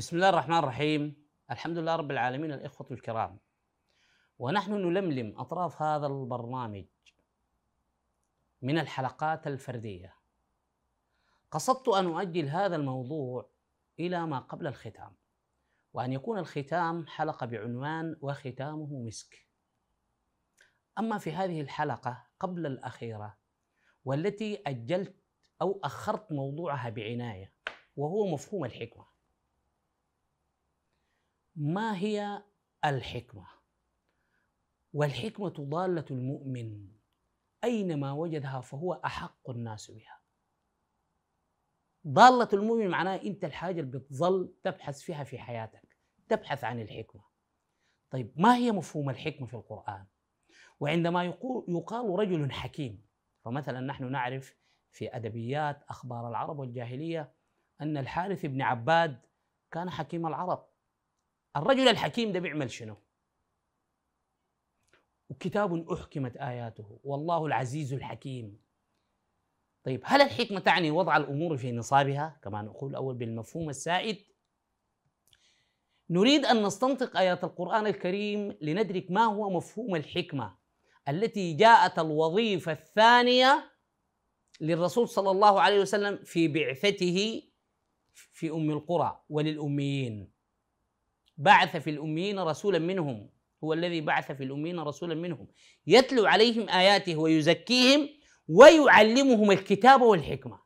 بسم الله الرحمن الرحيم. الحمد لله رب العالمين الإخوة الكرام. ونحن نلملم أطراف هذا البرنامج من الحلقات الفردية. قصدت أن أؤجل هذا الموضوع إلى ما قبل الختام وأن يكون الختام حلقة بعنوان وختامه مسك. أما في هذه الحلقة قبل الأخيرة والتي أجلت أو أخرت موضوعها بعناية وهو مفهوم الحكمة. ما هي الحكمة؟ والحكمة ضالة المؤمن أينما وجدها فهو أحق الناس بها ضالة المؤمن معناها أنت الحاجة اللي بتظل تبحث فيها في حياتك تبحث عن الحكمة طيب ما هي مفهوم الحكمة في القرآن؟ وعندما يقال رجل حكيم فمثلا نحن نعرف في أدبيات أخبار العرب والجاهلية أن الحارث بن عباد كان حكيم العرب الرجل الحكيم ده بيعمل شنو؟ وكتاب أحكمت آياته والله العزيز الحكيم. طيب هل الحكمة تعني وضع الأمور في نصابها؟ كما نقول أول بالمفهوم السائد. نريد أن نستنطق آيات القرآن الكريم لندرك ما هو مفهوم الحكمة التي جاءت الوظيفة الثانية للرسول صلى الله عليه وسلم في بعثته في أم القرى وللأميين. بعث في الأميين رسولا منهم. هو الذي بعث في الأميين رسولا منهم. يتلو عليهم آياته ويزكيهم ويعلمهم الكتاب والحكمة.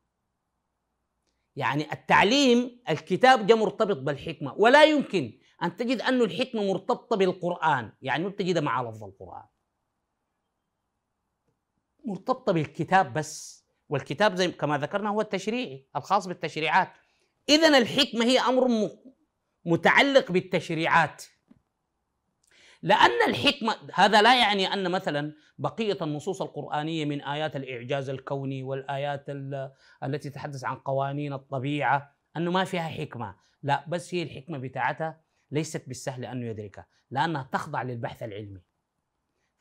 يعني التعليم الكتاب جاء مرتبط بالحكمة. ولا يمكن أن تجد أن الحكمة مرتبطة بالقرآن. يعني ما تجدها مع لفظ القرآن. مرتبطة بالكتاب بس. والكتاب زي كما ذكرنا هو التشريعي الخاص بالتشريعات. إذا الحكمة هي أمر متعلق بالتشريعات. لأن الحكمة هذا لا يعني أن مثلا بقية النصوص القرآنية من آيات الإعجاز الكوني والآيات التي تتحدث عن قوانين الطبيعة أنه ما فيها حكمة. لا بس هي الحكمة بتاعتها ليست بالسهل أنه يدركها لأنها تخضع للبحث العلمي.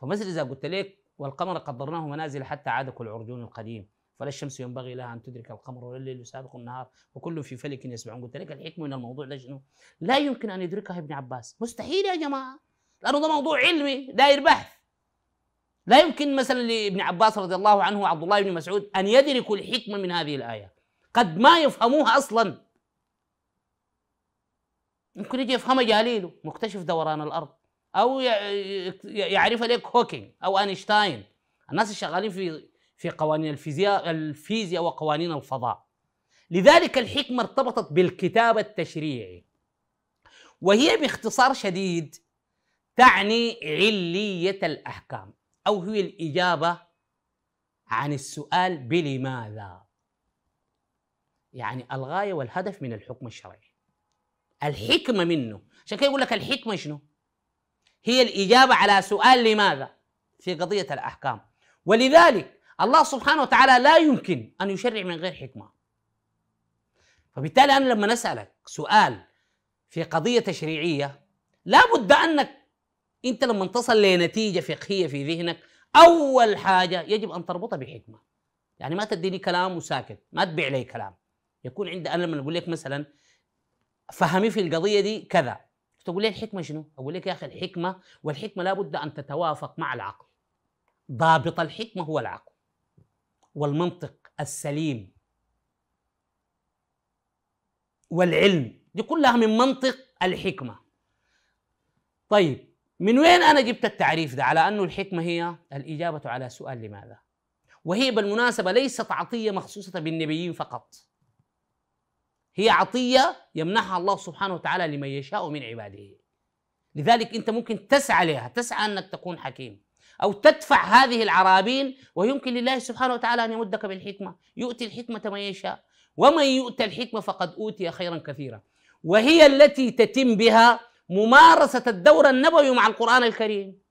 فمثل إذا قلت لك والقمر قدرناه منازل حتى عاد كالعرجون القديم فلا الشمس ينبغي لها أن تدرك القمر ولا الليل يسابق النهار وكل في فلك يسبحون. قلت لك الحكمة من الموضوع شنو؟ لا يمكن أن يدركها ابن عباس. مستحيل يا جماعة لأنه ده موضوع علمي داير بحث. لا يمكن مثلا لابن عباس رضي الله عنه وعبد الله بن مسعود أن يدركوا الحكمة من هذه الآية. قد ما يفهموها أصلا. ممكن يجي يفهمها جاليليو مكتشف دوران الأرض أو يعرف لك هوكينج أو أينشتاين. الناس الشغالين في في قوانين الفيزياء الفيزياء وقوانين الفضاء. لذلك الحكمة ارتبطت بالكتاب التشريعي. وهي باختصار شديد تعني علية الأحكام أو هي الإجابة عن السؤال بلماذا؟ يعني الغاية والهدف من الحكم الشرعي. الحكمة منه. عشان كده يقول لك الحكمة شنو؟ هي الإجابة على سؤال لماذا؟ في قضية الأحكام. ولذلك الله سبحانه وتعالى لا يمكن أن يشرع من غير حكمة. فبالتالي أنا لما نسألك سؤال في قضية تشريعية لابد أنك أنت لما تصل لنتيجة فقهية في ذهنك أول حاجة يجب أن تربطها بحكمة. يعني ما تديني كلام وساكت ما تبيع لي كلام. يكون عندي أنا لما أقول لك مثلا فهمي في القضية دي كذا. تقول لي الحكمة شنو؟ أقول لك يا أخي الحكمة والحكمة لابد أن تتوافق مع العقل. ضابط الحكمة هو العقل. والمنطق السليم والعلم دي كلها من منطق الحكمة. طيب من وين أنا جبت التعريف ده؟ على أنه الحكمة هي الإجابة على سؤال لماذا؟ وهي بالمناسبة ليست عطية مخصوصة بالنبيين فقط. هي عطية يمنحها الله سبحانه وتعالى لمن يشاء من عباده. لذلك أنت ممكن تسعى لها تسعى أنك تكون حكيم. أو تدفع هذه العرابين ويمكن لله سبحانه وتعالى أن يمدك بالحكمة يؤتي الحكمة من يشاء. ومن يؤتى الحكمة فقد أوتي خيرا كثيرا. وهي التي تتم بها ممارسة الدور النبوي مع القرآن الكريم.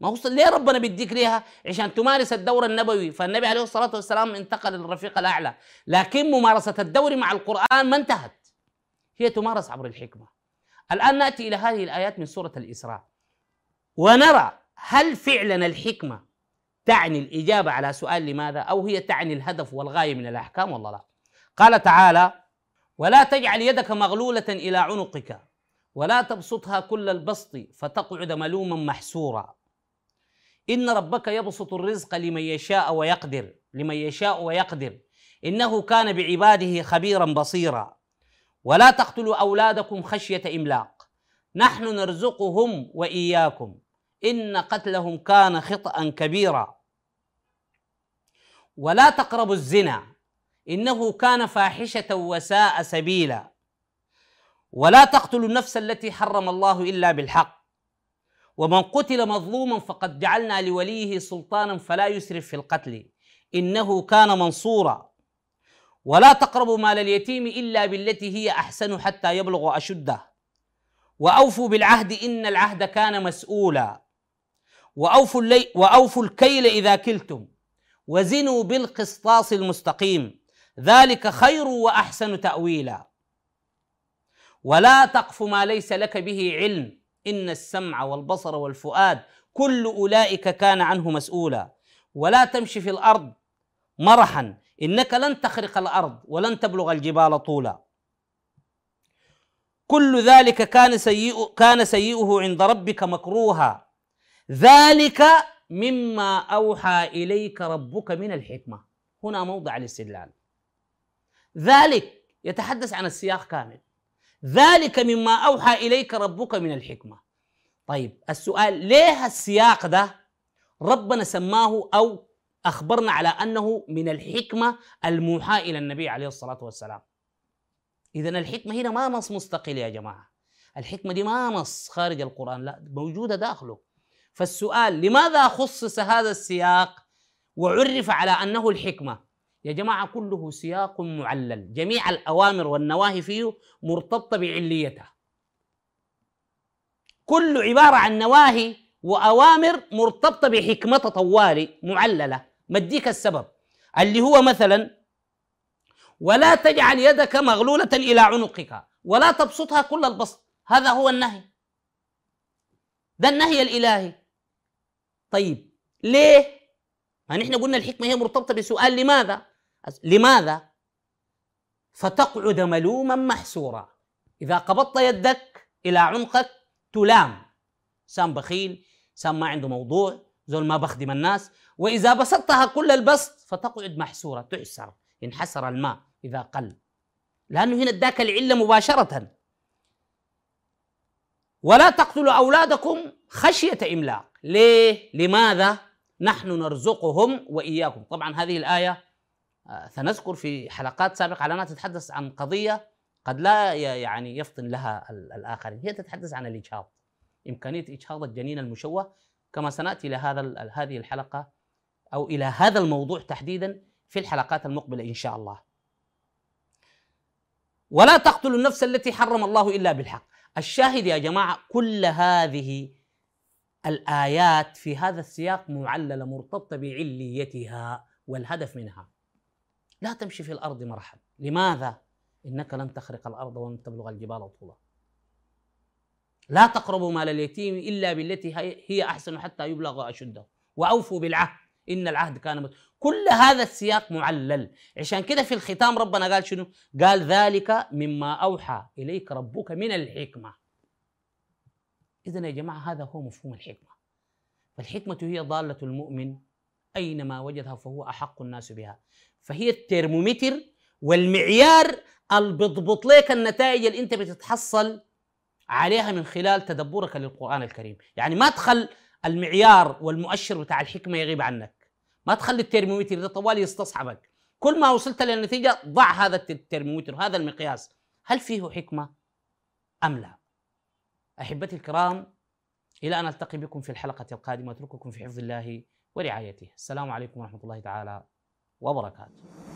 ما هو ليه ربنا بيديك ليها؟ عشان تمارس الدور النبوي. فالنبي عليه الصلاة والسلام انتقل للرفيق الأعلى. لكن ممارسة الدور مع القرآن ما انتهت. هي تمارس عبر الحكمة. الآن نأتي إلى هذه الآيات من سورة الإسراء. ونرى هل فعلا الحكمة تعني الإجابة على سؤال لماذا؟ أو هي تعني الهدف والغاية من الأحكام والله لا؟ قال تعالى ولا تجعل يدك مغلولة إلى عنقك ولا تبسطها كل البسط فتقعد ملوما محسورا. إن ربك يبسط الرزق لمن يشاء ويقدر لمن يشاء ويقدر. إنه كان بعباده خبيرا بصيرا. ولا تقتلوا أولادكم خشية إملاق نحن نرزقهم وإياكم. إن قتلهم كان خطأ كبيرا. ولا تقربوا الزنا إنه كان فاحشة وساء سبيلا. ولا تقتلوا النفس التي حرم الله إلا بالحق. ومن قتل مظلوما فقد جعلنا لوليه سلطانا فلا يسرف في القتل. إنه كان منصورا. ولا تقربوا مال اليتيم إلا بالتي هي أحسن حتى يبلغ أشده. وأوفوا بالعهد إن العهد كان مسؤولا. وأوفوا, اللي وأوفوا الكيل إذا كلتم وزنوا بالقسطاس المستقيم ذلك خير وأحسن تأويلا. ولا تقف ما ليس لك به علم إن السمع والبصر والفؤاد كل أولئك كان عنه مسؤولا. ولا تمشي في الأرض مرحا إنك لن تخرق الأرض ولن تبلغ الجبال طولا. كل ذلك كان سيئ كان سيئه عند ربك مكروها ذلك مما أوحى إليك ربك من الحكمة. هنا موضع الاستدلال. ذلك يتحدث عن السياق كامل. ذلك مما أوحى إليك ربك من الحكمة. طيب السؤال ليه السياق ده ربنا سماه أو أخبرنا على أنه من الحكمة الموحى إلى النبي عليه الصلاة والسلام؟ إذا الحكمة هنا ما نص مستقل يا جماعة. الحكمة دي ما نص خارج القرآن لا موجودة داخله. فالسؤال لماذا خصص هذا السياق وعرف على أنه الحكمة؟ يا جماعة كله سياق معلل. جميع الأوامر والنواهي فيه مرتبطة بعليتها. كل عبارة عن نواهي وأوامر مرتبطة بحكمة طوالي معللة. مديك السبب؟ اللي هو مثلا ولا تجعل يدك مغلولة إلى عنقك ولا تبسطها كل البسط. هذا هو النهي. ده النهي الإلهي. طيب ليه؟ ما نحن قلنا الحكمة هي مرتبطة بسؤال لماذا؟ لماذا؟ فتقعد ملوما محسورا إذا قبضت يدك إلى عنقك تلام سام بخيل سام ما عنده موضوع زول ما بخدم الناس وإذا بسطتها كل البسط فتقعد محسورة تعسر انحسر الماء إذا قل لأنه هنا اداك العلة مباشرة ولا تقتلوا أولادكم خشية إملاق. ليه؟ لماذا؟ نحن نرزقهم وإياكم. طبعا هذه الآية آه، سنذكر في حلقات سابقة على أنها تتحدث عن قضية قد لا يعني يفطن لها الآخرين. هي تتحدث عن الإجهاض إمكانية إجهاض الجنين المشوه. كما سنأتي إلى هذا هذه الحلقة أو إلى هذا الموضوع تحديدا في الحلقات المقبلة إن شاء الله. ولا تقتلوا النفس التي حرم الله إلا بالحق. الشاهد يا جماعة كل هذه الآيات في هذا السياق معللة مرتبطة بعليتها والهدف منها. لا تمشي في الأرض مرحا. لماذا؟ إنك لن تخرق الأرض ولن تبلغ الجبال طولا. لا تقربوا مال اليتيم إلا بالتي هي أحسن حتى يبلغ أشده. وأوفوا بالعهد. إن العهد كان مت... كل هذا السياق معلل. عشان كده في الختام ربنا قال شنو؟ قال ذلك مما أوحى إليك ربك من الحكمة. إذا يا جماعة هذا هو مفهوم الحكمة. فالحكمة هي ضالة المؤمن أينما وجدها فهو أحق الناس بها. فهي الترمومتر والمعيار اللي بيضبط لك النتائج اللي أنت بتتحصل عليها من خلال تدبرك للقرآن الكريم. يعني ما تخل المعيار والمؤشر بتاع الحكمة يغيب عنك. ما تخلي الترمومتر ده طوال يستصحبك كل ما وصلت للنتيجة ضع هذا الترمومتر هذا المقياس. هل فيه حكمة؟ أم لا؟ أحبتي الكرام إلى أن ألتقي بكم في الحلقة القادمة. أترككم في حفظ الله ورعايته. السلام عليكم ورحمة الله تعالى وبركاته.